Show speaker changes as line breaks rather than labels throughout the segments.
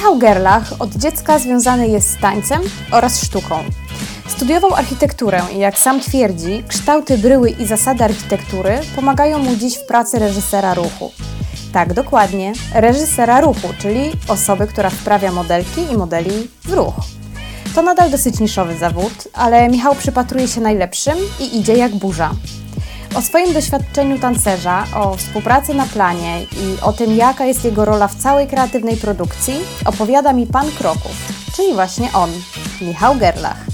Michał Gerlach od dziecka związany jest z tańcem oraz sztuką. Studiował architekturę i jak sam twierdzi, kształty bryły i zasady architektury pomagają mu dziś w pracy reżysera ruchu. Tak, dokładnie, reżysera ruchu, czyli osoby, która wprawia modelki i modeli w ruch. To nadal dosyć niszowy zawód, ale Michał przypatruje się najlepszym i idzie jak burza. O swoim doświadczeniu tancerza, o współpracy na planie i o tym, jaka jest jego rola w całej kreatywnej produkcji, opowiada mi pan Kroków, czyli właśnie on, Michał Gerlach.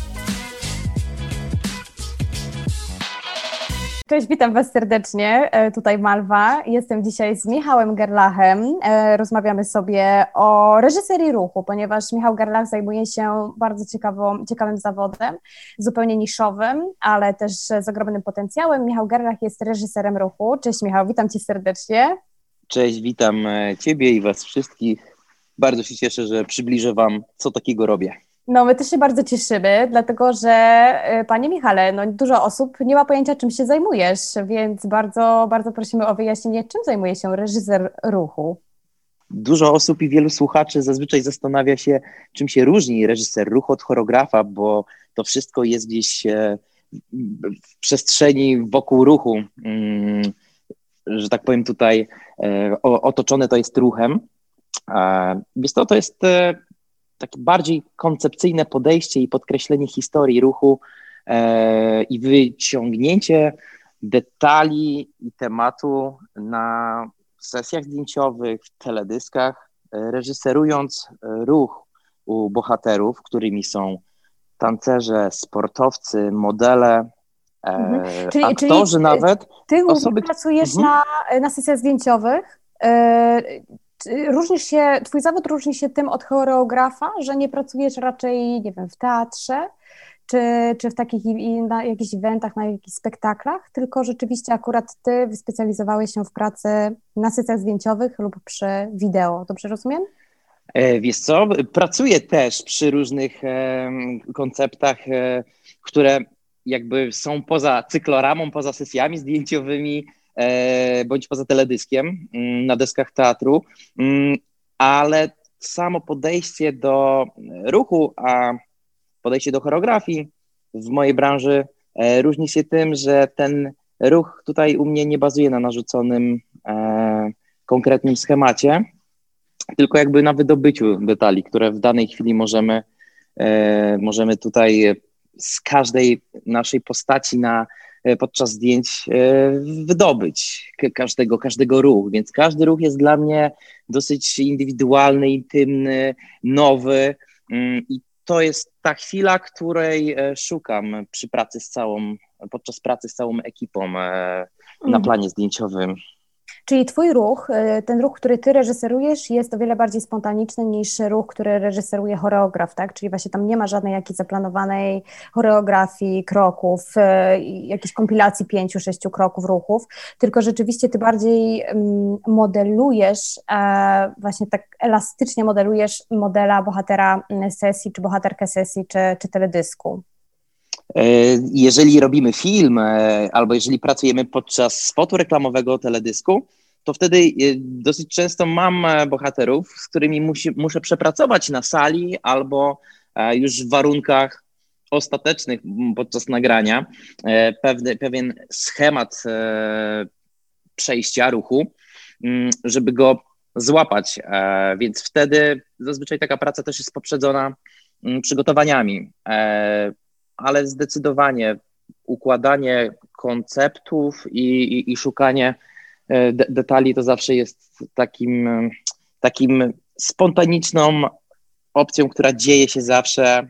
Cześć, witam Was serdecznie. E, tutaj Malwa. Jestem dzisiaj z Michałem Gerlachem. E, rozmawiamy sobie o reżyserii ruchu, ponieważ Michał Gerlach zajmuje się bardzo ciekawą, ciekawym zawodem, zupełnie niszowym, ale też z ogromnym potencjałem. Michał Gerlach jest reżyserem ruchu. Cześć Michał, witam Cię serdecznie.
Cześć, witam e, Ciebie i Was wszystkich. Bardzo się cieszę, że przybliżę Wam, co takiego robię.
No, my też się bardzo cieszymy, dlatego że, y, panie Michale, no, dużo osób nie ma pojęcia, czym się zajmujesz, więc bardzo, bardzo prosimy o wyjaśnienie, czym zajmuje się reżyser ruchu.
Dużo osób i wielu słuchaczy zazwyczaj zastanawia się, czym się różni reżyser ruchu od choreografa, bo to wszystko jest gdzieś e, w przestrzeni wokół ruchu, mm, że tak powiem tutaj e, otoczone to jest ruchem. Więc to, to jest e, takie bardziej koncepcyjne podejście i podkreślenie historii ruchu e, i wyciągnięcie detali i tematu na sesjach zdjęciowych, w teledyskach, e, reżyserując ruch u bohaterów, którymi są tancerze, sportowcy, modele, e, mhm. czyli, aktorzy czyli nawet.
Ty osoby, pracujesz mhm. na, na sesjach zdjęciowych, różnisz się, twój zawód różni się tym od choreografa, że nie pracujesz raczej, nie wiem, w teatrze, czy, czy w takich na jakichś eventach, na jakichś spektaklach, tylko rzeczywiście akurat ty wyspecjalizowałeś się w pracy na sesjach zdjęciowych lub przy wideo. Dobrze rozumiem?
E, wiesz co, pracuję też przy różnych konceptach, e, które jakby są poza cykloramą, poza sesjami zdjęciowymi, bądź poza teledyskiem mm, na deskach teatru, mm, ale samo podejście do ruchu, a podejście do choreografii w mojej branży e, różni się tym, że ten ruch tutaj u mnie nie bazuje na narzuconym e, konkretnym schemacie, tylko jakby na wydobyciu detali, które w danej chwili możemy, możemy tutaj z każdej naszej postaci na E, podczas zdjęć e, wydobyć każdego, każdego ruchu. Więc każdy ruch jest dla mnie dosyć indywidualny, intymny, nowy mm, i to jest ta chwila, której e, szukam przy pracy z całą, podczas pracy z całą ekipą na mhm. planie zdjęciowym.
Czyli twój ruch, y, ten ruch, który ty reżyserujesz, jest o wiele bardziej spontaniczny niż ruch, który reżyseruje choreograf, tak? Czyli właśnie tam nie ma żadnej jakiejś zaplanowanej choreografii, kroków, y, jakiejś kompilacji pięciu, sześciu kroków, ruchów, tylko rzeczywiście ty bardziej mm, modelujesz, e, właśnie tak elastycznie modelujesz modela bohatera mm, sesji, czy bohaterkę sesji, czy, czy teledysku.
E, jeżeli robimy film e, albo jeżeli pracujemy podczas spotu reklamowego teledysku, to wtedy e, dosyć często mam bohaterów, z którymi musi, muszę przepracować na sali albo już w warunkach ostatecznych podczas nagrania pewny, pewien schemat przejścia ruchu, żeby go złapać. Więc wtedy zazwyczaj taka praca też jest poprzedzona przygotowaniami ale zdecydowanie układanie konceptów i, i, i szukanie e, de detali to zawsze jest takim, takim spontaniczną opcją, która dzieje się zawsze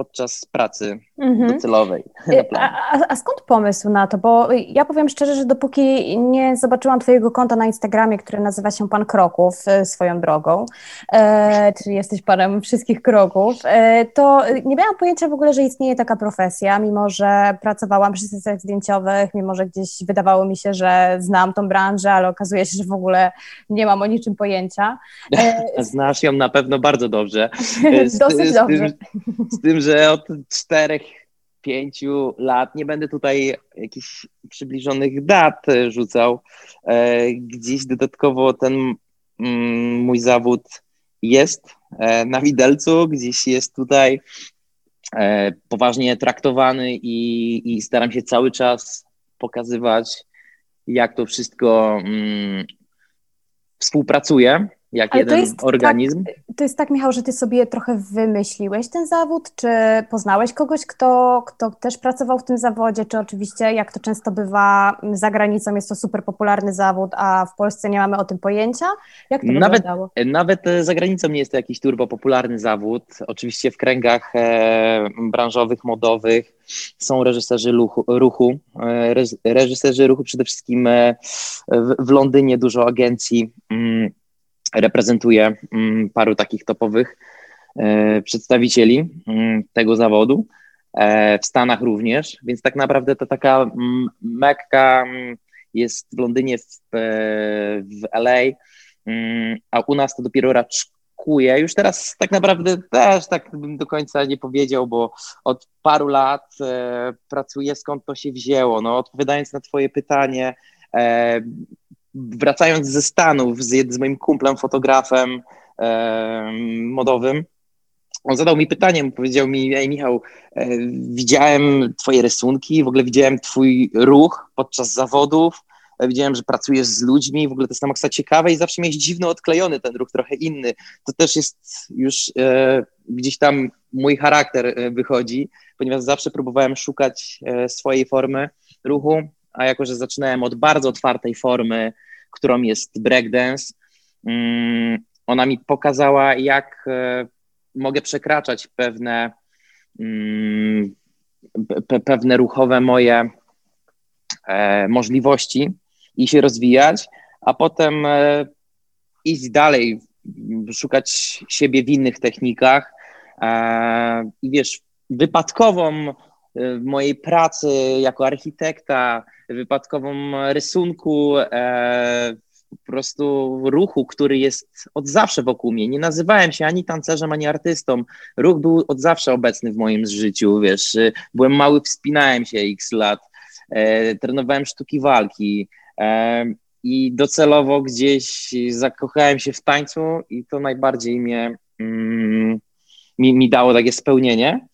podczas pracy mhm. docelowej.
A, a, a, skąd pomysł na to? Bo ja powiem szczerze, że dopóki nie zobaczyłam Twojego konta na Instagramie, które nazywa się Pan Kroków e, swoją drogą, e, czyli jesteś panem wszystkich kroków, e, to nie miałam pojęcia w ogóle, że istnieje taka profesja, mimo że pracowałam przy sesjach zdjęciowych, mimo że gdzieś wydawało mi się, że znam tą branżę, ale okazuje się, że w ogóle nie mam o niczym pojęcia.
E, Znasz ją na pewno bardzo dobrze.
Z, Dosyć
z,
dobrze.
Z tym, z tym, że od czterech pięciu lat, nie będę tutaj jakichś przybliżonych dat rzucał, e, gdzieś dodatkowo ten mm, mój zawód jest na widelcu, gdzieś jest tutaj poważnie traktowany i, i staram się cały czas pokazywać, jak to wszystko mm, współpracuje jak Ale jeden to organizm.
Tak, to jest tak, Michał, że ty sobie trochę wymyśliłeś ten zawód, czy poznałeś kogoś, kto, kto też pracował w tym zawodzie, czy oczywiście, jak to często bywa, za granicą jest to super popularny zawód, a w Polsce nie mamy o tym pojęcia? Jak to
nawet,
wyglądało?
Nawet e, za granicą nie jest to jakiś turbo popularny zawód. Oczywiście w kręgach e, branżowych, modowych są reżyserzy ruchu, ruchu e, reżyserzy ruchu przede wszystkim e, w, w Londynie dużo agencji mm, reprezentuje mm, paru takich topowych e, przedstawicieli mm, tego zawodu. E, w Stanach również, więc tak naprawdę to taka mm, mekka jest w Londynie, w, e, w LA, a u nas to dopiero raczkuje. Już teraz tak naprawdę też tak bym do końca nie powiedział, bo od paru lat pracuję, skąd to się wzięło. No, odpowiadając na Twoje pytanie, wracając ze Stanów z, z moim kumplem, fotografem e, modowym, on zadał mi pytanie, powiedział mi, ej Michał, e, widziałem twoje rysunki, w ogóle widziałem twój ruch podczas zawodów, e, widziałem, że pracujesz z ludźmi, w ogóle to jest tam ciekawe i zawsze miałeś dziwno odklejony ten ruch, trochę inny. To też jest już e, gdzieś tam mój charakter e, wychodzi, ponieważ zawsze próbowałem szukać e, swojej formy ruchu, a jako, że zaczynałem od bardzo otwartej formy, którą jest breakdance, mm, ona mi pokazała, jak e, mogę przekraczać pewne, mm, pewne ruchowe moje e, możliwości i się rozwijać, a potem e, iść dalej, szukać siebie w innych technikach. I wiesz, wypadkową mojej pracy jako architekta, wypadkową rysunku, e, po prostu ruchu, który jest od zawsze wokół mnie. Nie nazywałem się ani tancerzem, ani artystą. Ruch był od zawsze obecny w moim życiu, wiesz. Byłem mały, wspinałem się x lat, e, trenowałem sztuki walki e, i docelowo gdzieś zakochałem się w tańcu i to najbardziej mnie, mm, mi, mi dało takie spełnienie.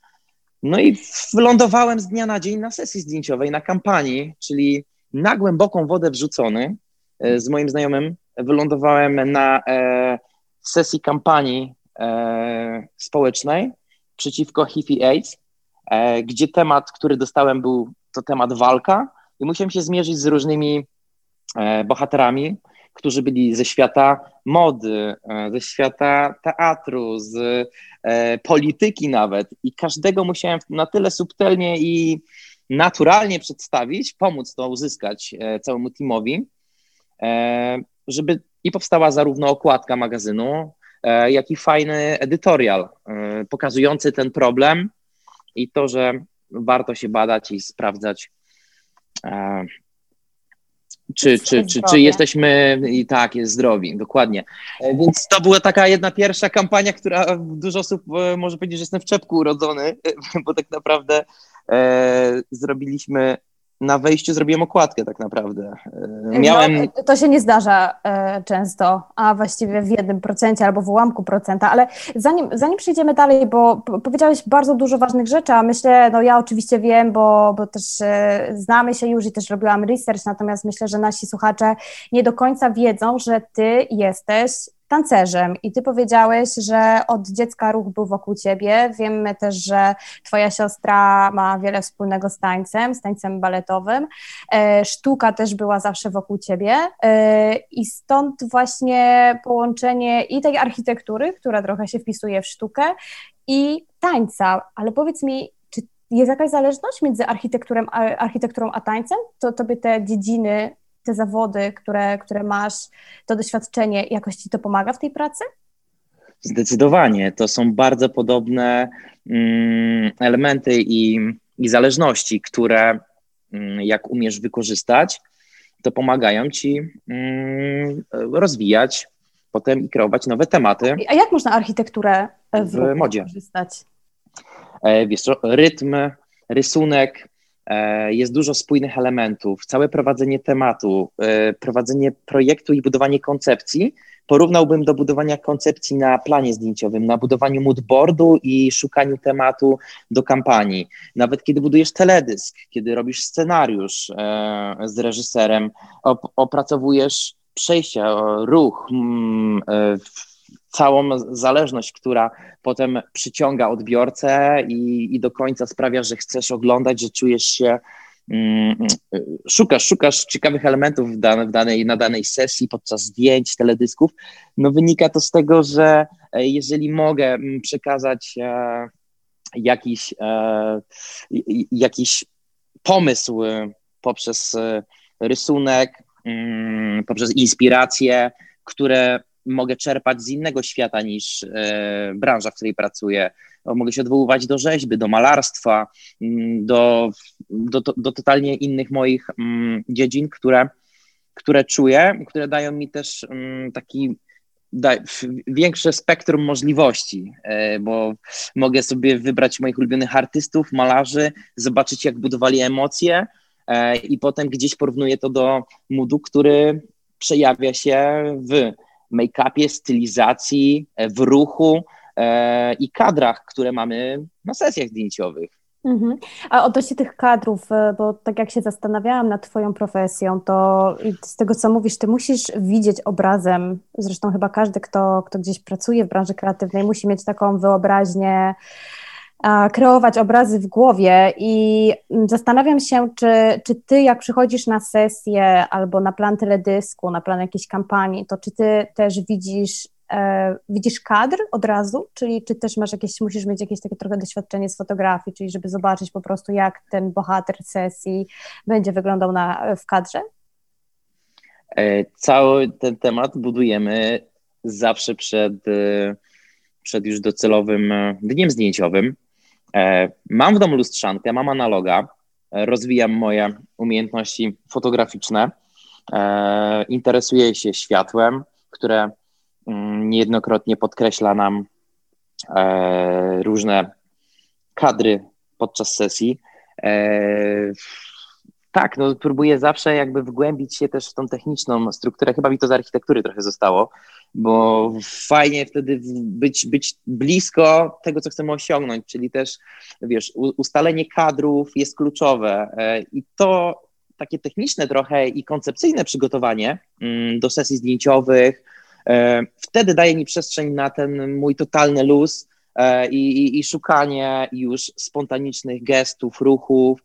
No i wylądowałem z dnia na dzień na sesji zdjęciowej, na kampanii, czyli na głęboką wodę wrzucony e, z moim znajomym. Wylądowałem na e, sesji kampanii e, społecznej przeciwko HIV i AIDS, e, gdzie temat, który dostałem, był to temat walka i musiałem się zmierzyć z różnymi e, bohaterami, którzy byli ze świata mody, e, ze świata teatru, z e, polityki nawet. I każdego musiałem na tyle subtelnie i naturalnie przedstawić, pomóc to uzyskać e, całemu teamowi, żeby i powstała zarówno okładka magazynu, jak i fajny editorial pokazujący ten problem i to, że warto się badać i sprawdzać czy, czy, czy, czy jesteśmy i tak, jest zdrowi, dokładnie. E, więc to była taka jedna pierwsza kampania, która dużo osób e, może powiedzieć, że jestem w czepku urodzony, bo tak naprawdę e, zrobiliśmy na wejściu zrobiłem okładkę tak naprawdę.
E, miałem... No, to się nie zdarza e, często, a właściwie w jednym procencie albo w ułamku procenta, ale zanim, zanim przejdziemy dalej, bo powiedziałeś bardzo dużo ważnych rzeczy, a myślę, no ja oczywiście wiem, bo, bo też e, znamy się już i też robiłam research, natomiast myślę, że nasi słuchacze nie do końca wiedzą, że ty jesteś tancerzem i ty powiedziałeś, że od dziecka ruch był wokół ciebie. Wiemy też, że twoja siostra ma wiele wspólnego z tańcem, z tańcem baletowym. E, sztuka też była zawsze wokół ciebie e, i stąd właśnie połączenie i tej architektury, która trochę się wpisuje w sztukę i tańca. Ale powiedz mi, czy jest jakaś zależność między architekturą, a tańcem? To tobie te dziedziny te zawody, które, które masz, to doświadczenie, jakoś ci to pomaga w tej pracy?
Zdecydowanie. To są bardzo podobne mm, elementy i, i zależności, które mm, jak umiesz wykorzystać, to pomagają ci mm, rozwijać potem i kreować nowe tematy.
A jak można architekturę w, w modzie wykorzystać?
E, wiesz co, rytm, rysunek, E, jest dużo spójnych elementów, całe prowadzenie tematu, e, prowadzenie projektu i budowanie koncepcji porównałbym do budowania koncepcji na planie zdjęciowym, na budowaniu moodboardu i szukaniu tematu do kampanii. Nawet kiedy budujesz teledysk, kiedy robisz scenariusz e, z reżyserem, op opracowujesz przejścia, ruch, mm, e, całą zależność, która potem przyciąga odbiorcę i, i do końca sprawia, że chcesz oglądać, że czujesz się mm, szukasz, szukasz ciekawych elementów w, dane, w danej, na danej sesji podczas zdjęć, teledysków, no wynika to z tego, że e, jeżeli mogę mm, przekazać e, jakiś, e, jakiś pomysł poprzez rysunek, mm, poprzez inspirację, które mogę czerpać z innego świata niż e, branża, w której pracuję. Mogę się odwoływać do rzeźby, do malarstwa, mm, do, do, do totalnie innych moich mm, dziedzin, które, które czuję, które dają mi też mm, taki większe spektrum możliwości, e, bo mogę sobie wybrać moich ulubionych artystów, malarzy, zobaczyć jak budowali emocje e, i potem gdzieś porównuję to do moodu, który przejawia się w make-upie, stylizacji, e, w ruchu e, i kadrach, które mamy na sesjach zdjęciowych.
Mhm. A odnośnie tych kadrów, e, bo tak jak się zastanawiałam nad Twoją profesją, to z tego co mówisz, Ty musisz widzieć obrazem, zresztą chyba każdy, kto, kto gdzieś pracuje w branży kreatywnej, musi mieć taką wyobraźnię, kreować obrazy w głowie i zastanawiam się, czy, czy ty jak przychodzisz na sesję albo na plan teledysku, na plan jakiejś kampanii, to czy ty też widzisz e, widzisz kadr od razu, czyli czy też masz jakieś, musisz mieć jakieś takie trochę doświadczenie z fotografii, czyli żeby zobaczyć po prostu jak ten bohater sesji będzie wyglądał na, w kadrze?
E, cały ten temat budujemy zawsze przed, e, przed już docelowym e, dniem zdjęciowym. E, mam w domu lustrzankę, mam analoga, e, rozwijam moje umiejętności fotograficzne, e, interesuję się światłem, które mm, niejednokrotnie podkreśla nam różne kadry podczas sesji. Tak, no próbuję zawsze jakby wgłębić się też w tą techniczną strukturę. Chyba mi to z architektury trochę zostało, bo fajnie wtedy być, być blisko tego, co chcemy osiągnąć, czyli też, wiesz, ustalenie kadrów jest kluczowe e, i to takie techniczne trochę i koncepcyjne przygotowanie mm, do sesji zdjęciowych, e, wtedy daje mi przestrzeń na ten mój totalny luz e, i, i, i szukanie już spontanicznych gestów, ruchów,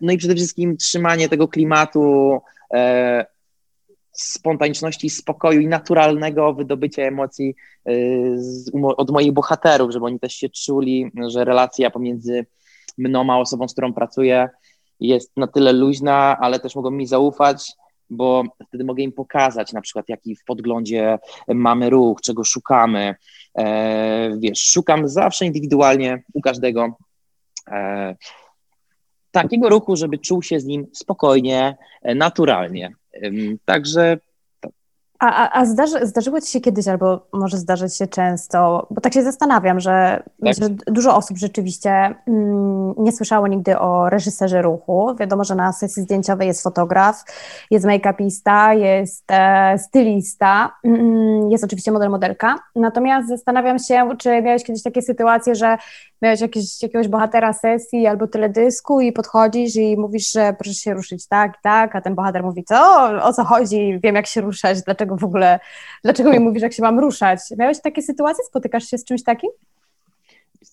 no i przede wszystkim trzymanie tego klimatu spontaniczności, spokoju i naturalnego wydobycia emocji y, z, od moich bohaterów, żeby oni też się czuli, że relacja pomiędzy mną a osobą, z którą pracuję, jest na tyle luźna, ale też mogą mi zaufać, bo wtedy mogę im pokazać na przykład, jaki w podglądzie mamy ruch, czego szukamy. E, wiesz, szukam zawsze indywidualnie u każdego e, takiego ruchu, żeby czuł się z nim spokojnie, e, naturalnie. Także
a, a, a zdarzy, zdarzyło Ci się kiedyś, albo może zdarzyć się często, bo tak się zastanawiam, że, tak. że dużo osób rzeczywiście mm, nie słyszało nigdy o reżyserze ruchu. Wiadomo, że na sesji zdjęciowej jest fotograf, jest make-upista, jest e, stylista, mm, jest oczywiście model, modelka. Natomiast zastanawiam się, czy miałeś kiedyś takie sytuacje, że miałeś jakieś, jakiegoś bohatera sesji albo teledysku i podchodzisz i mówisz, że proszę się ruszyć tak i tak, a ten bohater mówi, co, o co chodzi, wiem jak się ruszać, dlaczego w ogóle, dlaczego mi mówisz, jak się mam ruszać. Miałeś takie sytuacje? Spotykasz się z czymś takim?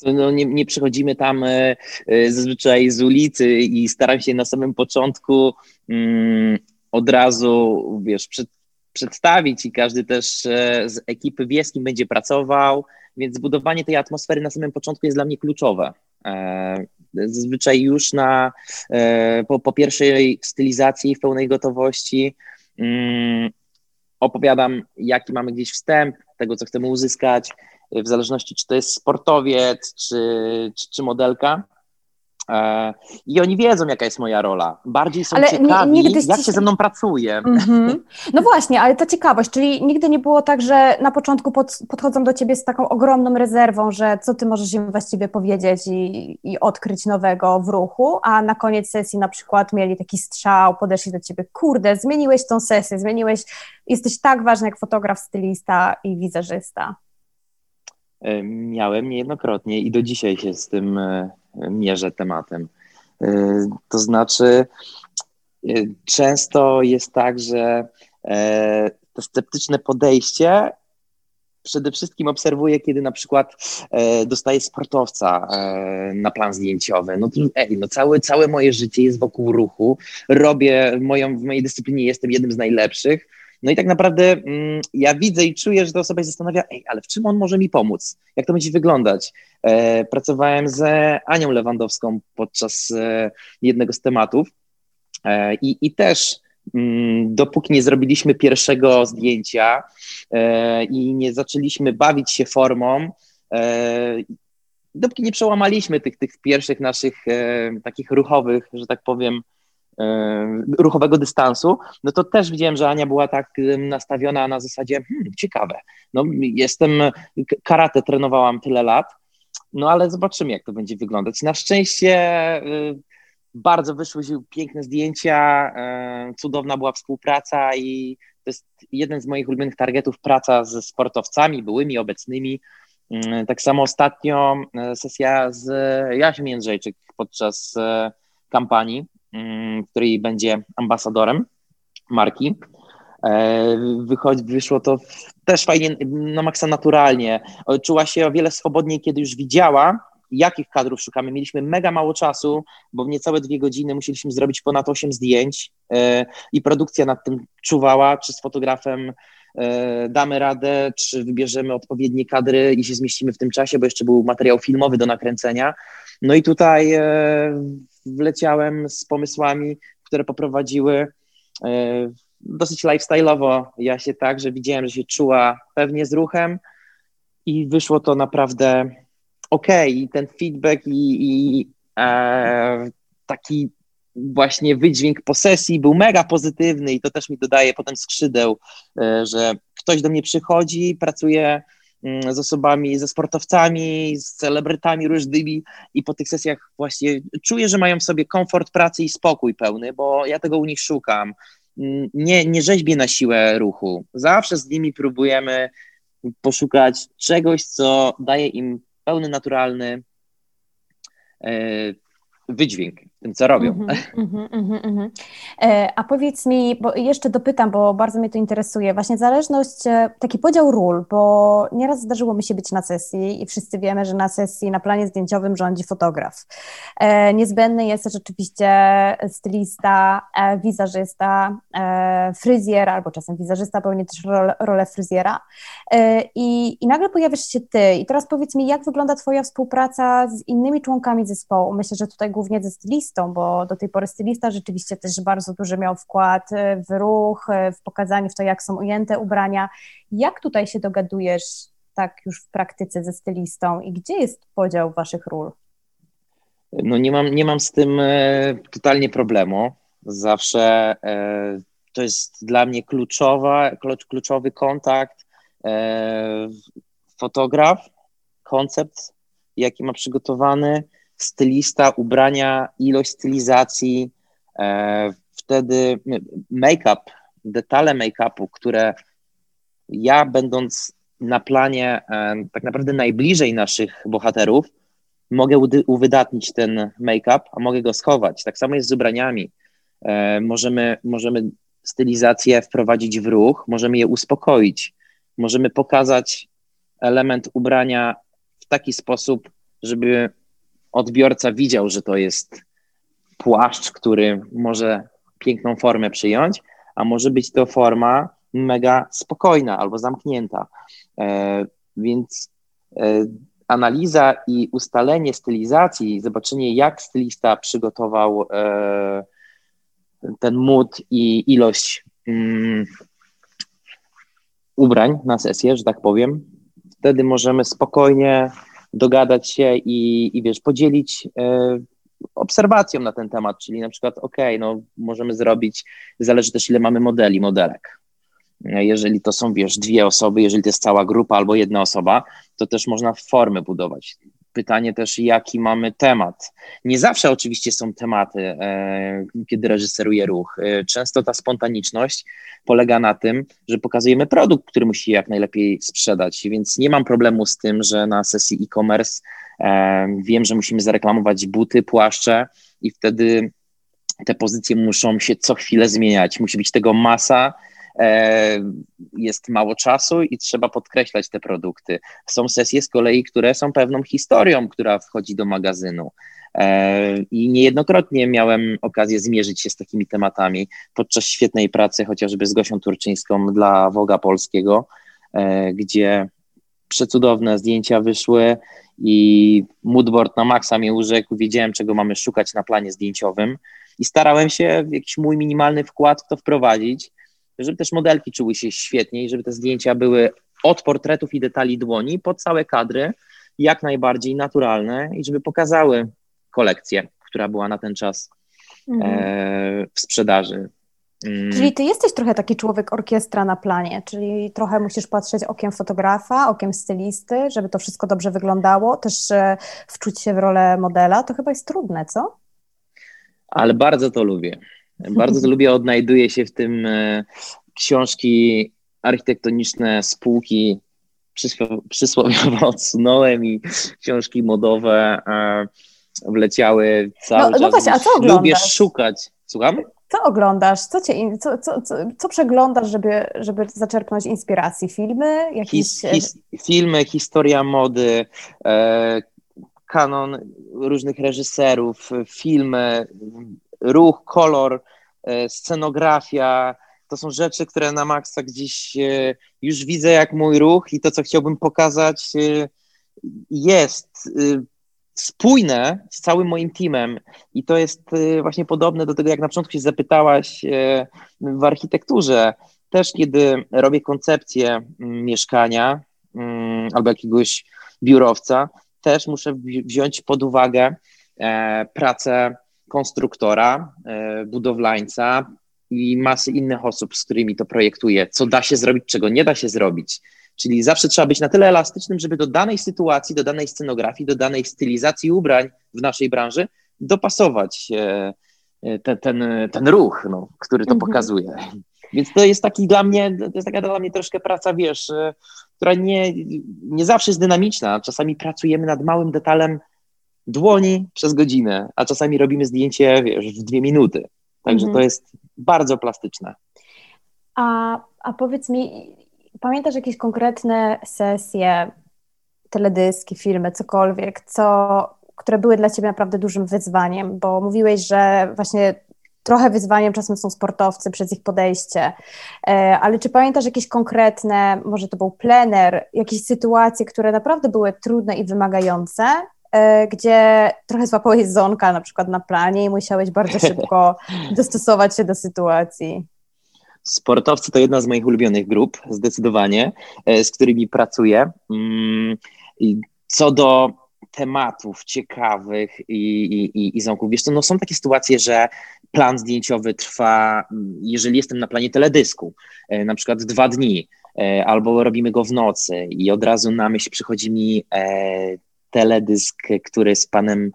No, nie, nie przychodzimy tam e, e, zazwyczaj z ulicy i staram się na samym początku mm, od razu, wiesz, przed, przedstawić i każdy też e, z ekipy wie, z kim będzie pracował, więc zbudowanie tej atmosfery na samym początku jest dla mnie kluczowe. E, zazwyczaj już na, e, po, po pierwszej stylizacji w pełnej gotowości mm, opowiadam, jaki mamy gdzieś wstęp, tego, co chcemy uzyskać, w zależności, czy to jest sportowiec, czy, czy, czy modelka. E, I oni wiedzą, jaka jest moja rola. Bardziej są ale ciekawi, jak się ze mną pracuje. Mm-hmm.
No właśnie, ale ta ciekawość, czyli nigdy nie było tak, że na początku pod, podchodzą do ciebie z taką ogromną rezerwą, że co ty możesz im właściwie powiedzieć i, i odkryć nowego w ruchu, a na koniec sesji na przykład mieli taki strzał, podeszli do ciebie, kurde, zmieniłeś tą sesję, zmieniłeś, jesteś tak ważny jak fotograf, stylista i wizerzysta.
E, miałem niejednokrotnie i do dzisiaj się z tym e, mierzę tematem. E, to znaczy, często jest tak, że to sceptyczne podejście przede wszystkim obserwuję, kiedy na przykład dostaję sportowca na plan zdjęciowy. No to ej, no całe, całe moje życie jest wokół ruchu. Robię moją, w mojej dyscyplinie jestem jednym z najlepszych no i tak naprawdę mm, ja widzę i czuję, że ta osoba się zastanawia, ej, ale w czym on może mi pomóc? Jak to będzie wyglądać? E, pracowałem z Anią Lewandowską podczas e, jednego z tematów e, i, i też mm, dopóki nie zrobiliśmy pierwszego zdjęcia i nie zaczęliśmy bawić się formą, dopóki nie przełamaliśmy tych, tych pierwszych naszych takich ruchowych, że tak powiem, ruchowego dystansu, no to też widziałem, że Ania była tak nastawiona na zasadzie, hmm, ciekawe, no jestem, karate trenowałam tyle lat, no ale zobaczymy, jak to będzie wyglądać. Na szczęście y, bardzo wyszły piękne zdjęcia, y, cudowna była współpraca i to jest jeden z moich ulubionych targetów, praca ze sportowcami, byłymi, obecnymi. Y, tak samo ostatnio sesja z Jasią Jędrzejczyk podczas kampanii, Mm, której będzie ambasadorem marki. E, wychodzi, wyszło to też fajnie, na maksa naturalnie. Czuła się o wiele swobodniej, kiedy już widziała, jakich kadrów szukamy. Mieliśmy mega mało czasu, bo w niecałe dwie godziny musieliśmy zrobić ponad osiem zdjęć e, i produkcja nad tym czuwała, czy z fotografem e, damy radę, czy wybierzemy odpowiednie kadry i się zmieścimy w tym czasie, bo jeszcze był materiał filmowy do nakręcenia. No i tutaj wleciałem z pomysłami, które poprowadziły e, dosyć lifestyle'owo ja się tak, że widziałem, że się czuła pewnie z ruchem i wyszło to naprawdę ok. I ten feedback i, i e, taki właśnie wydźwięk posesji był mega pozytywny i to też mi dodaje potem skrzydeł, e, że ktoś do mnie przychodzi, pracuje z osobami, ze sportowcami, z celebrytami różnymi i po tych sesjach właśnie czuję, że mają sobie komfort pracy i spokój pełny, bo ja tego u nich szukam. Mm, nie, nie rzeźbię na siłę ruchu. Zawsze z nimi próbujemy poszukać czegoś, co daje im pełny, naturalny e, wydźwięk tym, co robią. Mm -hmm, mm -hmm,
A powiedz mi, bo jeszcze dopytam, bo bardzo mnie to interesuje, właśnie zależność, e, taki podział ról, bo nieraz zdarzyło mi się być na sesji i wszyscy wiemy, że na sesji, na planie zdjęciowym rządzi fotograf. E, niezbędny jest też oczywiście stylista, wizerzysta, fryzjer, albo czasem wizerzysta pełni też rolę, rolę fryzjera. I, I nagle pojawiasz się ty i teraz powiedz mi, jak wygląda twoja współpraca z innymi członkami zespołu? Myślę, że tutaj głównie ze stylistą, stylistą, bo do tej pory stylista rzeczywiście też bardzo duży miał wkład w ruch, w pokazanie w to, jak są ujęte ubrania. Jak tutaj się dogadujesz tak już w praktyce ze stylistą i gdzie jest podział waszych ról?
No nie mam, nie mam z tym e, totalnie problemu. Zawsze e, to jest dla mnie kluczowa, kluczowy kontakt e, fotograf, koncept, jaki ma przygotowany, stylista, ubrania, ilość stylizacji, e, wtedy make-up, detale make-upu, które ja będąc na planie e, tak naprawdę najbliżej naszych bohaterów, mogę uwydatnić ten make-up, a mogę go schować. Tak samo jest z ubraniami. E, możemy, możemy stylizację wprowadzić w ruch, możemy je uspokoić, możemy pokazać element ubrania w taki sposób, żeby odbiorca widział, że to jest płaszcz, który może piękną formę przyjąć, a może być to forma mega spokojna albo zamknięta. E, więc e, analiza i ustalenie stylizacji, zobaczenie, jak stylista przygotował e, ten mód i ilość mm, ubrań na sesję, że tak powiem, wtedy możemy spokojnie dogadać się i, i wiesz, podzielić e, obserwacją na ten temat, czyli na przykład, ok, no możemy zrobić, zależy też ile mamy modeli, modelek. Jeżeli to są, wiesz, dwie osoby, jeżeli to jest cała grupa albo jedna osoba, to też można formy budować. Pytanie też, jaki mamy temat. Nie zawsze oczywiście są tematy, e, kiedy reżyseruję ruch. E, często ta spontaniczność polega na tym, że pokazujemy produkt, który musi jak najlepiej sprzedać, więc nie mam problemu z tym, że na sesji e-commerce e, wiem, że musimy zareklamować buty, płaszcze i wtedy te pozycje muszą się co chwilę zmieniać. Musi być tego masa, jest mało czasu i trzeba podkreślać te produkty. Są sesje z kolei, które są pewną historią, która wchodzi do magazynu. E, I niejednokrotnie miałem okazję zmierzyć się z takimi tematami podczas świetnej pracy, chociażby z Gosią Turczyńską dla Woga Polskiego, e, gdzie przecudowne zdjęcia wyszły i moodboard na maksa mnie urzekł. Wiedziałem, czego mamy szukać na planie zdjęciowym i starałem się jakiś mój minimalny wkład w to wprowadzić żeby też modelki czuły się świetnie i żeby te zdjęcia były od portretów i detali dłoni po całe kadry jak najbardziej naturalne i żeby pokazały kolekcję, która była na ten czas mhm. e, w sprzedaży.
Mm. Czyli ty jesteś trochę taki człowiek orkiestra na planie, czyli trochę musisz patrzeć okiem fotografa, okiem stylisty, żeby to wszystko dobrze wyglądało, też e, wczuć się w rolę modela. To chyba jest trudne, co?
Ale bardzo to lubię. Bardzo to lubię, odnajduję się w tym e, książki architektoniczne spółki przysłowiowo odsunąłem i książki modowe e, wleciały cały no, no czas. No właśnie, a co oglądasz? Lubię szukać. Słucham?
Co oglądasz? Co, cię, co, co, co, co przeglądasz, żeby, żeby zaczerpnąć inspiracji? Filmy? Jakieś... His, his,
filmy, historia mody, e, kanon różnych reżyserów, filmy, ruch, kolor, e, scenografia, to są rzeczy, które na maksa gdzieś e, już widzę jak mój ruch i to, co chciałbym pokazać, e, jest spójne z całym moim teamem. I to jest właśnie podobne do tego, jak na początku się zapytałaś w architekturze. Też kiedy robię koncepcję mieszkania albo jakiegoś biurowca, też muszę wziąć pod uwagę pracę konstruktora, e, budowlańca i masy innych osób, z którymi to projektuję, co da się zrobić, czego nie da się zrobić. Czyli zawsze trzeba być na tyle elastycznym, żeby do danej sytuacji, do danej scenografii, do danej stylizacji ubrań w naszej branży dopasować e, e, ten, ten, ten ruch, no, który to mhm. pokazuje. Więc to jest taki dla mnie, to jest taka dla mnie troszkę praca, wiesz, która nie, nie zawsze jest dynamiczna. Czasami pracujemy nad małym detalem dłoni przez godzinę, a czasami robimy zdjęcie, wiesz, w dwie minuty. Także mhm. to jest bardzo plastyczne.
A, a powiedz mi, pamiętasz jakieś konkretne sesje, teledyski, filmy, cokolwiek, co, które były dla Ciebie naprawdę dużym wyzwaniem, bo mówiłeś, że właśnie trochę wyzwaniem czasem są sportowcy przez ich podejście, e, ale czy pamiętasz jakieś konkretne, może to był plener, jakieś sytuacje, które naprawdę były trudne i wymagające gdzie trochę złapałeś zonka na przykład na planie i musiałeś bardzo szybko dostosować się do sytuacji.
Sportowcy to jedna z moich ulubionych grup, zdecydowanie, e, z którymi pracuję. Mm, co do tematów ciekawych i, i, i ząków, wiesz co, no są takie sytuacje, że plan zdjęciowy trwa, jeżeli jestem na planie teledysku, e, na przykład dwa dni, albo robimy go w nocy i od razu na myśl przychodzi mi teledysk, który z panem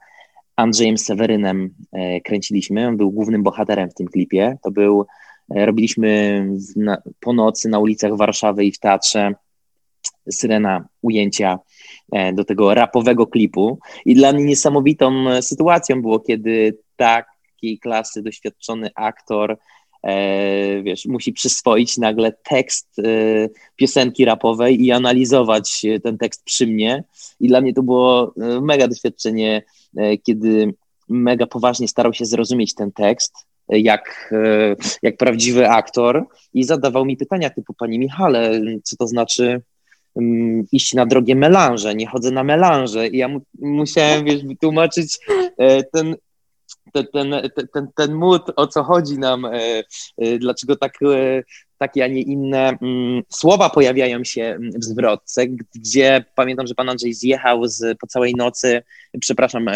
Andrzejem Sewerynem e, kręciliśmy. On był głównym bohaterem w tym klipie. To był, e, robiliśmy na, po nocy na ulicach Warszawy i w teatrze syrena ujęcia e, do tego rapowego klipu. I dla mnie niesamowitą sytuacją było, kiedy takiej klasy doświadczony aktor wiesz, musi przyswoić nagle tekst e, piosenki rapowej i analizować ten tekst przy mnie. I dla mnie to było e, mega doświadczenie, e, kiedy mega poważnie starał się zrozumieć ten tekst, e, jak, e, jak prawdziwy aktor i zadawał mi pytania typu, panie Michale, co to znaczy um, iść na drogie melanże, nie chodzę na melanże i ja mu, musiałem, wiesz, wytłumaczyć ten ten, ten, ten, ten mód, o co chodzi nam, dlaczego tak, takie, a nie inne mm, słowa pojawiają się w zwrotce, gdzie pamiętam, że pan Andrzej zjechał z, po całej nocy, przepraszam,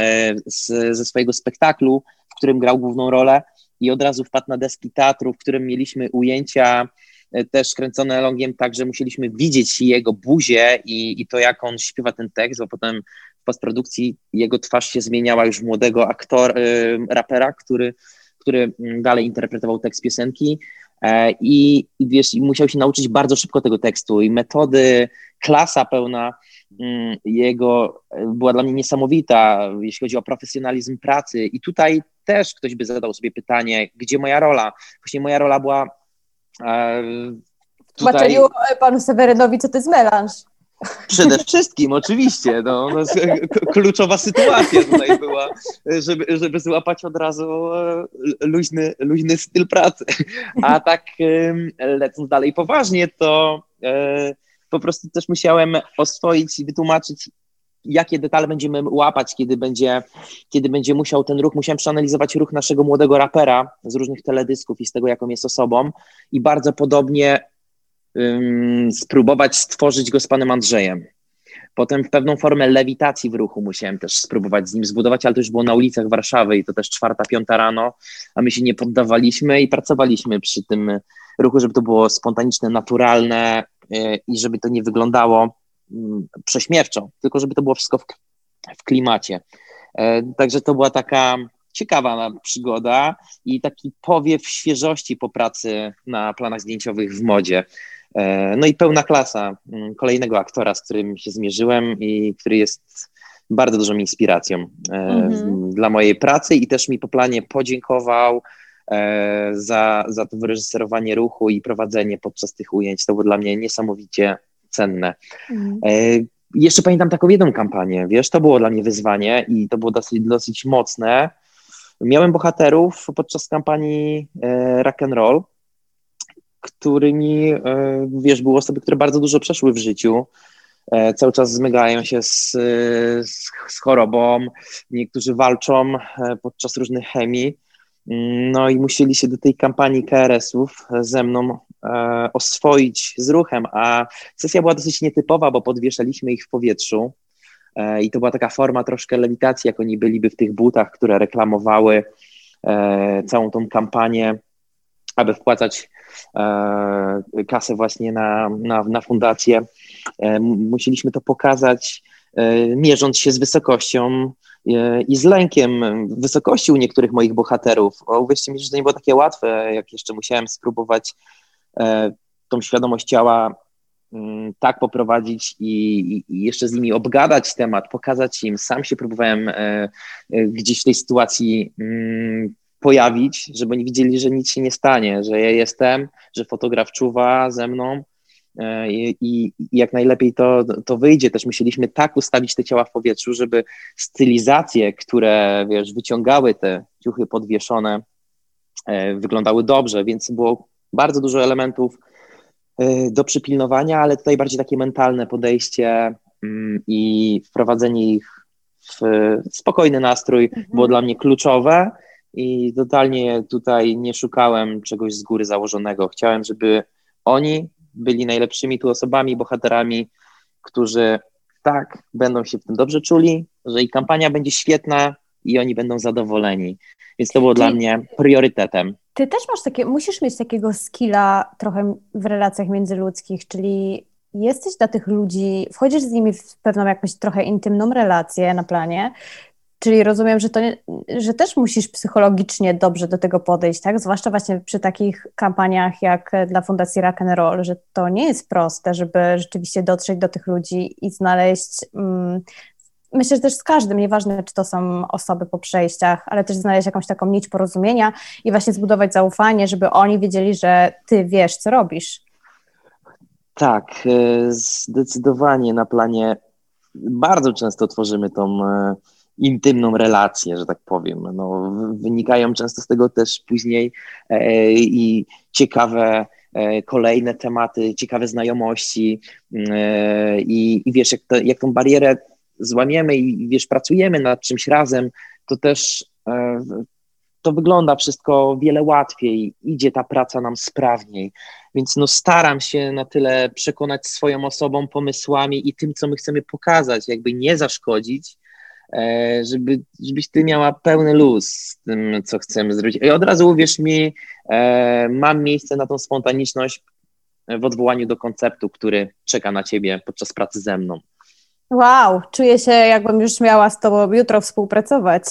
z, ze swojego spektaklu, w którym grał główną rolę i od razu wpadł na deski teatru, w którym mieliśmy ujęcia E, też kręcone longiem tak, że musieliśmy widzieć jego buzię i, i to, jak on śpiewa ten tekst, bo potem w postprodukcji jego twarz się zmieniała już młodego aktor, y, rapera, który, który mm, dalej interpretował tekst piosenki. E, I, i wiesz, musiał się nauczyć bardzo szybko tego tekstu i metody, klasa pełna mm, jego była dla mnie niesamowita, jeśli chodzi o profesjonalizm pracy. I tutaj też ktoś by zadał sobie pytanie, gdzie moja rola? Właśnie moja rola była
Tutaj... panu Sewerynowi, co to jest melanż.
Przede wszystkim, oczywiście. No, no, kluczowa sytuacja tutaj była, żeby, żeby złapać od razu e, luźny, luźny styl pracy. A tak lecąc dalej poważnie, to e, po prostu też musiałem oswoić i wytłumaczyć jakie detale będziemy łapać, kiedy będzie, kiedy będzie musiał ten ruch. Musiałem przeanalizować ruch naszego młodego rapera z różnych teledysków i z tego, jaką jest osobą i bardzo podobnie spróbować stworzyć go z panem Andrzejem. Potem pewną formę lewitacji w ruchu musiałem też spróbować z nim zbudować, ale to już było na ulicach Warszawy i to też czwarta, piąta rano, a my się nie poddawaliśmy i pracowaliśmy przy tym ruchu, żeby to było spontaniczne, naturalne e, i żeby to nie wyglądało Mm, prześmiewczo, tylko żeby to było wszystko w, w klimacie. E, także to była taka ciekawa przygoda i taki powiew świeżości po pracy na planach zdjęciowych w modzie. E, no i pełna klasa mm, kolejnego aktora, z którym się zmierzyłem i który jest bardzo dużą inspiracją mm-hmm. dla mojej pracy i też mi po planie podziękował za, za to wyreżyserowanie ruchu i prowadzenie podczas tych ujęć. To było dla mnie niesamowicie cenne. Mhm. E, jeszcze pamiętam taką jedną kampanię, wiesz, to było dla mnie wyzwanie i to było dosyć, dosyć mocne. Miałem bohaterów podczas kampanii e, Rock and Roll, którymi, e, wiesz, były osoby, które bardzo dużo przeszły w życiu, e, cały czas zmygają się z, z, z chorobą, niektórzy walczą e, podczas różnych chemii, no i musieli się do tej kampanii KRS-ów ze mną oswoić z ruchem, a sesja była dosyć nietypowa, bo podwieszaliśmy ich w powietrzu i to była taka forma troszkę lewitacji, jak oni byliby w tych butach, które reklamowały całą tą kampanię, aby wpłacać e, kasę właśnie na, na, na fundację. E, musieliśmy to pokazać, e, mierząc się z wysokością E, i z lękiem wysokości u niektórych moich bohaterów. O, uwierzcie mi, że to nie było takie łatwe, jak jeszcze musiałem spróbować e, tą świadomość ciała mm, tak poprowadzić i, i, jeszcze z nimi obgadać temat, pokazać im. Sam się próbowałem e, gdzieś w tej sytuacji mm, pojawić, żeby oni widzieli, że nic się nie stanie, że ja jestem, że fotograf czuwa ze mną E, i, i jak najlepiej to, to wyjdzie. Też musieliśmy tak ustawić te ciała w powietrzu, żeby stylizacje, które wiesz, wyciągały te ciuchy podwieszone, e, wyglądały dobrze, więc było bardzo dużo elementów e, do przypilnowania, ale tutaj bardziej takie mentalne podejście mm, i wprowadzenie ich w spokojny nastrój mhm. było dla mnie kluczowe i totalnie tutaj nie szukałem czegoś z góry założonego. Chciałem, żeby oni byli najlepszymi tu osobami, bohaterami, którzy tak będą się w tym dobrze czuli, że i kampania będzie świetna i oni będą zadowoleni. Więc to było dla mnie priorytetem.
Ty też masz takie, musisz mieć takiego skilla trochę w relacjach międzyludzkich, czyli jesteś dla tych ludzi, wchodzisz z nimi w pewną jakąś trochę intymną relację na planie, Czyli rozumiem, że, to nie, że też musisz psychologicznie dobrze do tego podejść, tak? Zwłaszcza właśnie przy takich kampaniach jak dla Fundacji Rock and Roll, że to nie jest proste, żeby rzeczywiście dotrzeć do tych ludzi i znaleźć. Mm, myślę, że też z każdym, nieważne czy to są osoby po przejściach, ale też znaleźć jakąś taką nić porozumienia i właśnie zbudować zaufanie, żeby oni wiedzieli, że ty wiesz, co robisz.
Tak, e, zdecydowanie na planie bardzo często tworzymy tą e, intymną relację, że tak powiem. No, wynikają często z tego też później e, i ciekawe e, kolejne tematy, ciekawe znajomości e, i, i wiesz, jak, to, jak tą barierę złamiemy i wiesz, pracujemy nad czymś razem, to też e, to wygląda wszystko wiele łatwiej, idzie ta praca nam sprawniej. Więc no staram się na tyle przekonać swoją osobą, pomysłami i tym, co my chcemy pokazać, jakby nie zaszkodzić, żeby, żebyś ty miała pełny luz z tym, co chcemy zrobić. I od razu uwierz mi, e, mam miejsce na tą spontaniczność w odwołaniu do konceptu, który czeka na ciebie podczas pracy ze mną.
Wow, czuję się, jakbym już miała z Tobą jutro współpracować.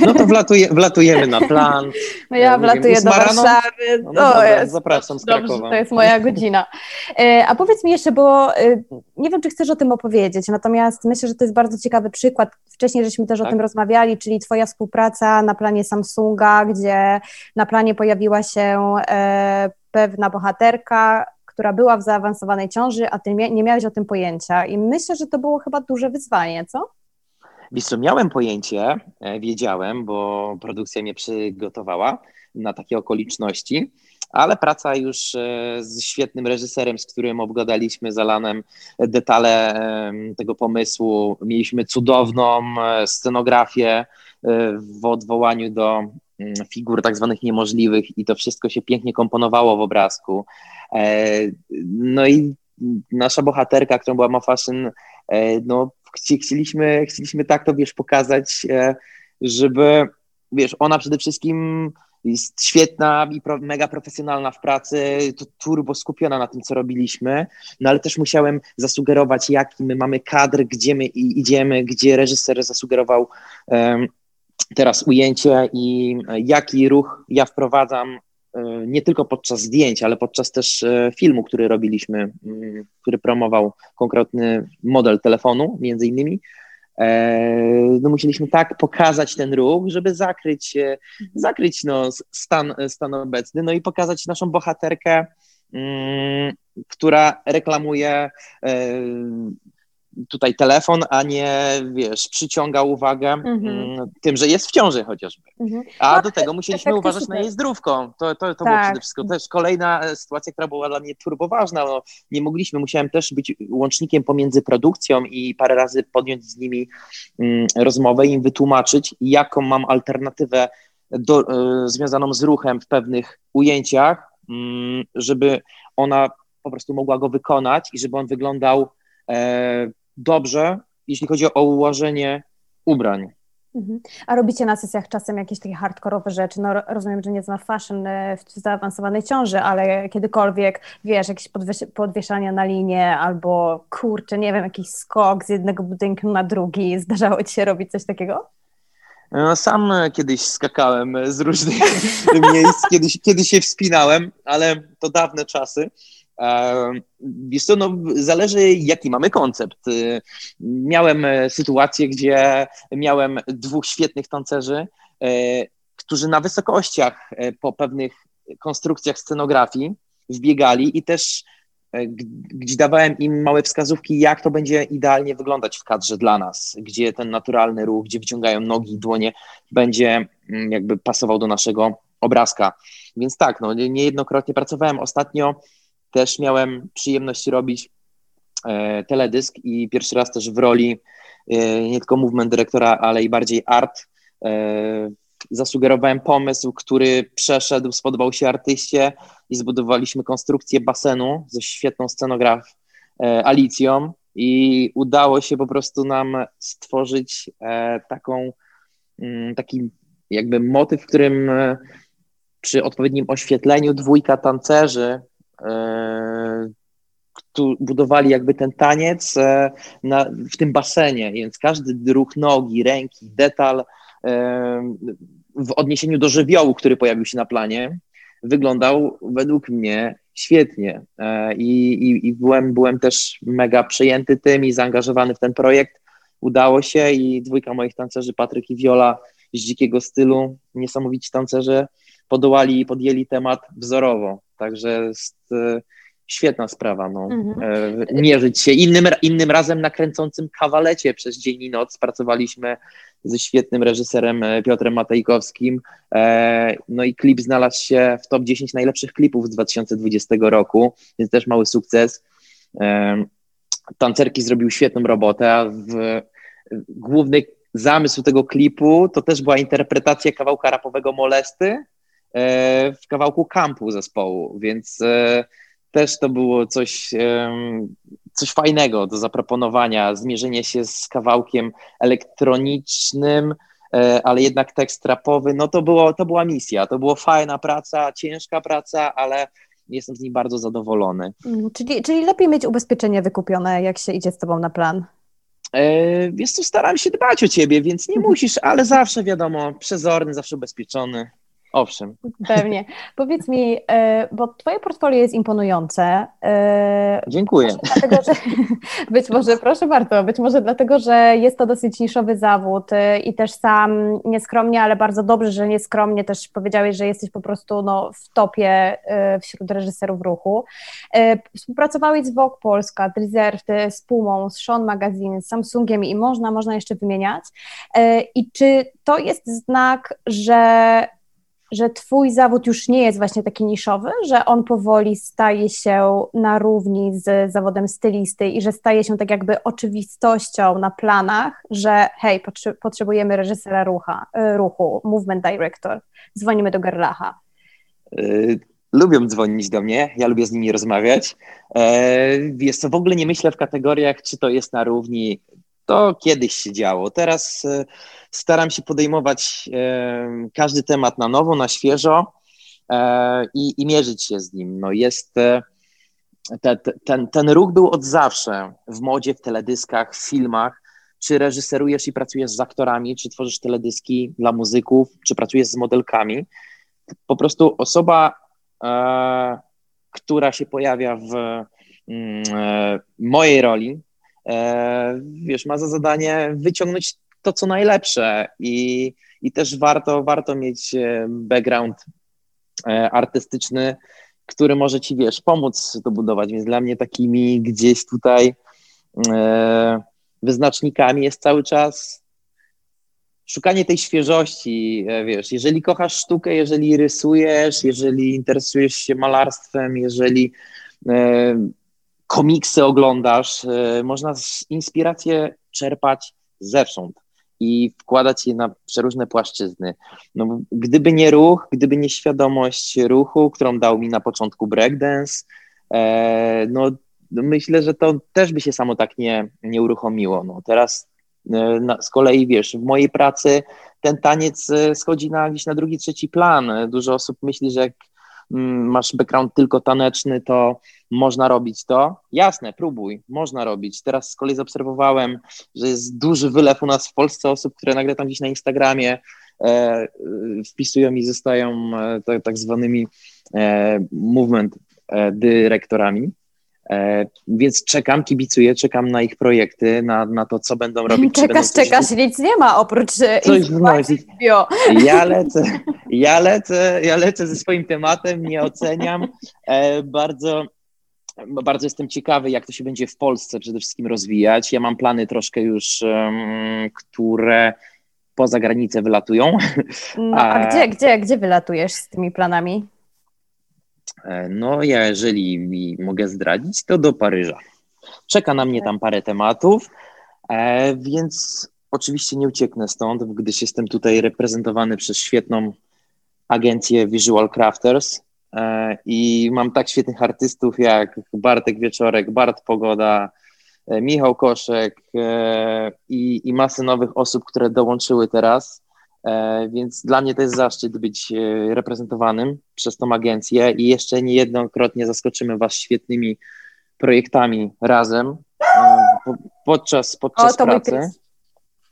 No to wlatuje, wlatujemy na plan.
No ja wlatuję do Warszawy.
No, no jest, zapraszam z Krakowa.
Dobrze, to jest moja godzina. E, a powiedz mi jeszcze, bo e, nie wiem, czy chcesz o tym opowiedzieć, natomiast myślę, że to jest bardzo ciekawy przykład. Wcześniej żeśmy też tak? o tym rozmawiali, czyli Twoja współpraca na planie Samsunga, gdzie na planie pojawiła się e, pewna bohaterka, która była w zaawansowanej ciąży, a ty nie miałeś o tym pojęcia. I myślę, że to było chyba duże wyzwanie, co?
Wiesz co, miałem pojęcie, e, wiedziałem, bo produkcja mnie przygotowała na takie okoliczności, ale praca już e, z świetnym reżyserem, z którym obgadaliśmy z Alanem detale tego pomysłu. Mieliśmy cudowną e, scenografię w odwołaniu do figur tak zwanych niemożliwych i to wszystko się pięknie komponowało w obrazku. E, no i nasza bohaterka, którą była Ma Fashion, e, no chcieliśmy, chcieliśmy tak to, wiesz, pokazać, e, żeby, wiesz, ona przede wszystkim jest świetna i pro, mega profesjonalna w pracy, to turbo skupiona na tym, co robiliśmy, no ale też musiałem zasugerować, jaki my mamy kadr, gdzie my idziemy, gdzie reżyser zasugerował um, teraz ujęcie i jaki ruch ja wprowadzam E, nie tylko podczas zdjęć, ale podczas też e, filmu, który robiliśmy, mm, który promował konkretny model telefonu, między innymi. E, no musieliśmy tak pokazać ten ruch, żeby zakryć, zakryć no, stan, stan obecny, no i pokazać naszą bohaterkę, mm, która reklamuje tutaj telefon, a nie, wiesz, przyciąga uwagę mhm. mm, tym, że jest w ciąży chociażby. Mhm. A no, do tego musieliśmy uważać na jej zdrówko. To, to, to tak. było przede wszystkim też kolejna e, sytuacja, która była dla mnie turboważna. No, nie mogliśmy, musiałem też być łącznikiem pomiędzy produkcją i parę razy podjąć z nimi mm, rozmowę i im wytłumaczyć, jaką mam alternatywę do, y, związaną z ruchem w pewnych ujęciach, y, żeby ona po prostu mogła go wykonać i żeby on wyglądał e, dobrze, jeśli chodzi o ułożenie ubrań.
Mhm. A robicie na sesjach czasem jakieś takie hardkorowe rzeczy? No rozumiem, że nie zna fashion e, w zaawansowanej ciąży, ale kiedykolwiek, wiesz, jakieś podwies- podwieszania na linię albo kurczę, nie wiem, jakiś skok z jednego budynku na drugi. Zdarzało ci się robić coś takiego?
No, sam kiedyś skakałem z różnych miejsc, kiedyś, kiedyś się wspinałem, ale to dawne czasy. Wiesz co, no, zależy jaki mamy koncept. Y, miałem e, sytuację, gdzie miałem dwóch świetnych tancerzy, e, którzy na wysokościach e, po pewnych konstrukcjach scenografii wbiegali i też gdzie dawałem im małe wskazówki, jak to będzie idealnie wyglądać w kadrze dla nas, gdzie ten naturalny ruch, gdzie wyciągają nogi i dłonie, będzie mm, jakby pasował do naszego obrazka. Więc tak, no, niejednokrotnie pracowałem ostatnio też miałem przyjemność robić e, teledysk i pierwszy raz też w roli e, nie tylko movement dyrektora, ale i bardziej art. E, zasugerowałem pomysł, który przeszedł, spodobał się artyście i zbudowaliśmy konstrukcję basenu ze świetną scenograf Alicją i udało się po prostu nam stworzyć taką, mm, taki jakby motyw, w którym przy odpowiednim oświetleniu dwójka tancerzy budowali jakby ten taniec e, na, w tym basenie, więc każdy ruch nogi, ręki, detal e, w odniesieniu do żywiołu, który pojawił się na planie, wyglądał według mnie świetnie i, i, i byłem, byłem też mega przejęty tym i zaangażowany w ten projekt. Udało się i dwójka moich tancerzy, Patryk i Viola z dzikiego stylu, niesamowici tancerze, podołali i podjęli temat wzorowo. Także jest e, świetna sprawa, no. Mhm. E, mierzyć się. Innym, innym razem na kręcącym kawalecie przez dzień i noc pracowaliśmy ze świetnym reżyserem e, Piotrem Matejkowskim. No i klip znalazł się w top 10 najlepszych klipów z 2020 roku, więc też mały sukces. Tancerki zrobił świetną robotę, a w główny zamysł tego klipu to też była interpretacja kawałka rapowego Molesty w kawałku kampu zespołu, więc też to było coś, coś fajnego do zaproponowania, zmierzenie się z kawałkiem elektronicznym, e, ale jednak tekst rapowy, no to, było, to była misja, to była fajna praca, ciężka praca, ale jestem z niej bardzo zadowolony.
Mm, czyli, czyli lepiej mieć ubezpieczenie wykupione, jak się idzie z tobą na plan?
E, wiesz co, staram się dbać o ciebie, więc nie musisz, ale zawsze wiadomo, przezorny, zawsze ubezpieczony. Owszem.
Pewnie. Powiedz mi, e, bo Twoje portfolio jest imponujące.
E, Dziękuję.
Dlatego, że, być może, proszę bardzo, być może dlatego, że jest to dosyć niszowy zawód e, i też sam nieskromnie, ale bardzo dobrze, że nieskromnie też powiedziałeś, że jesteś po prostu no, w topie wśród reżyserów ruchu. Współpracowałeś z Vogue Polska, Reserved, z Pumą, z Sean Magazine, z Samsungiem i można, można jeszcze wymieniać. I czy to jest znak, że że twój zawód już nie jest właśnie taki niszowy, że on powoli staje się na równi z zawodem stylisty i że staje się tak jakby oczywistością na planach, że hej, potrzebujemy reżysera rucha, y, ruchu, movement director, dzwonimy do Gerlacha.
Y, lubią dzwonić do mnie, ja lubię z nimi rozmawiać. Jest co, w ogóle nie myślę w kategoriach, czy to jest na równi to kiedyś się działo. Teraz e, staram się podejmować e, każdy temat na nowo, na świeżo e, i, i mierzyć się z nim. No jest, te, ten, ten ruch był od zawsze w modzie, w teledyskach, w filmach. Czy reżyserujesz i pracujesz z aktorami, czy tworzysz teledyski dla muzyków, czy pracujesz z modelkami. Po prostu osoba, która się pojawia w mm, mojej roli, E, wiesz, ma za zadanie wyciągnąć to, co najlepsze i, i też warto, warto mieć e, background e, artystyczny, który może ci, wiesz, pomóc to budować, więc dla mnie takimi gdzieś tutaj wyznacznikami jest cały czas szukanie tej świeżości, wiesz, jeżeli kochasz sztukę, jeżeli rysujesz, jeżeli interesujesz się malarstwem, jeżeli komiksy oglądasz, y, można inspirację czerpać zewsząd i wkładać je na przeróżne płaszczyzny. No, gdyby nie ruch, gdyby nie świadomość ruchu, którą dał mi na początku breakdance, e, no myślę, że to też by się samo tak nie, nie uruchomiło. No, teraz e, na, z kolei, wiesz, w mojej pracy ten taniec e, schodzi na, gdzieś na drugi, trzeci plan. Dużo osób myśli, że jak masz background tylko taneczny, to można robić to. Jasne, próbuj, można robić. Teraz z kolei zaobserwowałem, że jest duży wylew u nas w Polsce osób, które nagle tam gdzieś na Instagramie e, wpisują i zostają e, tak zwanymi e, movement e, dyrektorami. E, więc czekam, kibicuję, czekam na ich projekty, na, na to, co będą robić.
Czekasz,
będą
czekasz, nic nie ma oprócz e, coś, no,
Ja lecę, ja lecę, ja lecę ze swoim tematem, nie oceniam. E, bardzo, bardzo jestem ciekawy, jak to się będzie w Polsce przede wszystkim rozwijać. Ja mam plany troszkę już, które poza granicę wylatują.
No, a, a gdzie, gdzie, gdzie wylatujesz z tymi planami?
E, no, ja jeżeli mogę zdradzić, to do Paryża. Czeka na mnie tam parę tematów, e, więc oczywiście nie ucieknę stąd, gdyż jestem tutaj reprezentowany przez świetną agencję Visual Crafters e, i mam tak świetnych artystów jak Bartek Wieczorek, Bart Pogoda, Michał Koszek i, i masę nowych osób, które dołączyły teraz. E, więc dla mnie to jest zaszczyt być e, reprezentowanym przez tą agencję i jeszcze niejednokrotnie zaskoczymy Was świetnymi projektami razem e, podczas, podczas o, pracy.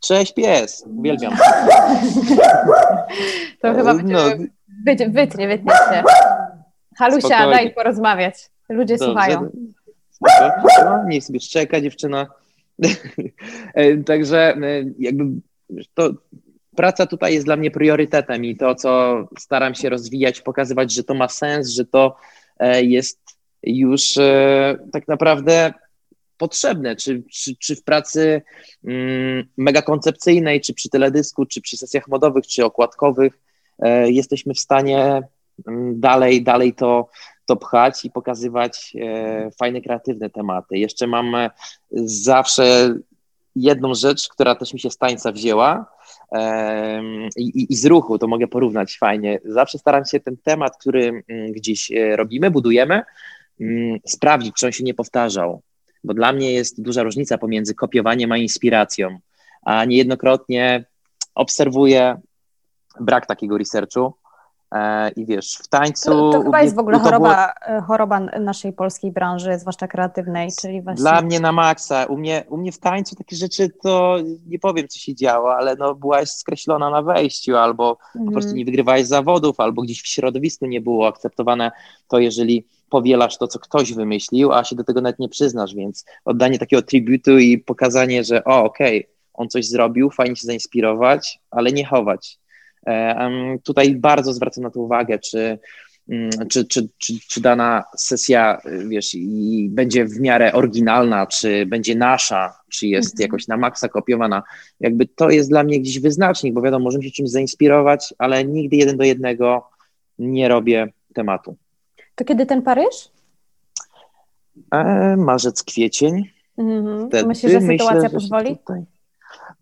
Cześć pies, uwielbiam.
To chyba będzie no, wytnie, wytnie się. Halusia, spokojnie. daj porozmawiać. Ludzie Dobrze. słuchają.
No, niech sobie szczeka dziewczyna. Także jakby to praca tutaj jest dla mnie priorytetem i to, co staram się rozwijać, pokazywać, że to ma sens, że to e, jest już e, tak naprawdę potrzebne, czy, czy, czy w pracy mm, mega koncepcyjnej, czy przy teledysku, czy przy sesjach modowych, czy okładkowych, e, jesteśmy w stanie mm, dalej, dalej to, to pchać i pokazywać fajne, kreatywne tematy. Jeszcze mam zawsze jedną rzecz, która też mi się z tańca wzięła i, i, z ruchu, to mogę porównać fajnie. Zawsze staram się ten temat, który mm, gdzieś e, robimy, budujemy, mm, sprawdzić, czy on się nie powtarzał. Bo dla mnie jest duża różnica pomiędzy kopiowaniem a inspiracją, a niejednokrotnie obserwuję brak takiego researchu I wiesz, w tańcu.
To, to chyba jest w ogóle choroba, było... E, choroba naszej polskiej branży, zwłaszcza kreatywnej, czyli właśnie.
Dla mnie na maksa. U mnie, u mnie w tańcu takie rzeczy to nie powiem, co się działo, ale no byłaś skreślona na wejściu, albo mm. po prostu mhm. nie wygrywałeś zawodów, albo gdzieś w środowisku nie było akceptowane to, jeżeli powielasz to, co ktoś wymyślił, a się do tego nawet nie przyznasz, więc oddanie takiego tributu i pokazanie, że o, okej, okay, on coś zrobił, fajnie się zainspirować, ale nie chować E, tutaj bardzo zwracam na to uwagę, czy, mm, czy, czy, czy, czy dana sesja, wiesz, i będzie w miarę oryginalna, czy będzie nasza, czy jest mhm. jakoś na maksa kopiowana. Jakby to jest dla mnie gdzieś wyznacznik, bo wiadomo, możemy się czymś zainspirować, ale nigdy jeden do jednego nie robię tematu.
To kiedy ten Paryż?
E, marzec, kwiecień.
Mhm. Myślisz, że sytuacja myślę, pozwoli? Tutaj...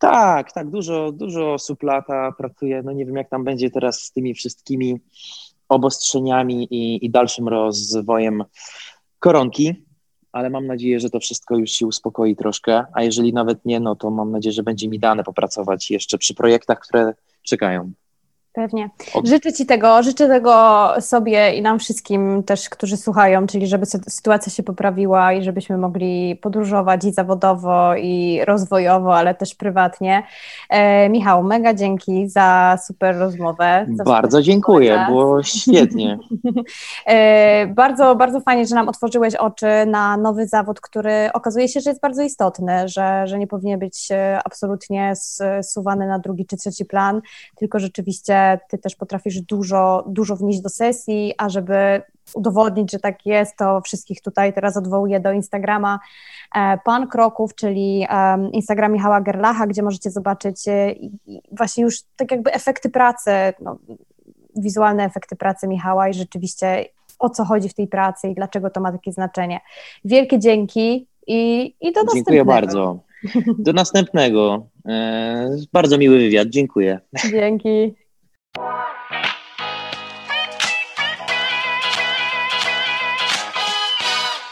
Tak, tak, dużo, dużo osób lata pracuje. No nie wiem, jak tam będzie teraz z tymi wszystkimi obostrzeniami i, i dalszym rozwojem koronki, ale mam nadzieję, że to wszystko już się uspokoi troszkę, a jeżeli nawet nie, no to mam nadzieję, że będzie mi dane popracować jeszcze przy projektach, które czekają.
Pewnie. Życzę Ci tego, życzę tego sobie i nam wszystkim też, którzy słuchają, czyli żeby sytuacja się poprawiła i żebyśmy mogli podróżować i zawodowo, i rozwojowo, ale też prywatnie. E, Michał, mega dzięki za super rozmowę. Za
bardzo super dziękuję, było świetnie.
e, bardzo, bardzo fajnie, że nam otworzyłeś oczy na nowy zawód, który okazuje się, że jest bardzo istotny, że, że nie powinien być e, absolutnie zsuwany na drugi czy trzeci plan, tylko rzeczywiście ty też potrafisz dużo, dużo wnieść do sesji, a żeby udowodnić, że tak jest, to wszystkich tutaj teraz odwołuję do Instagrama e, Pan Kroków, czyli Instagram Michała Gerlacha, gdzie możecie zobaczyć e, właśnie już tak jakby efekty pracy, no, wizualne efekty pracy Michała i rzeczywiście o co chodzi w tej pracy i dlaczego to ma takie znaczenie. Wielkie dzięki i, i do następnego.
Dziękuję bardzo. Do następnego. E, bardzo miły wywiad. Dziękuję.
Dzięki.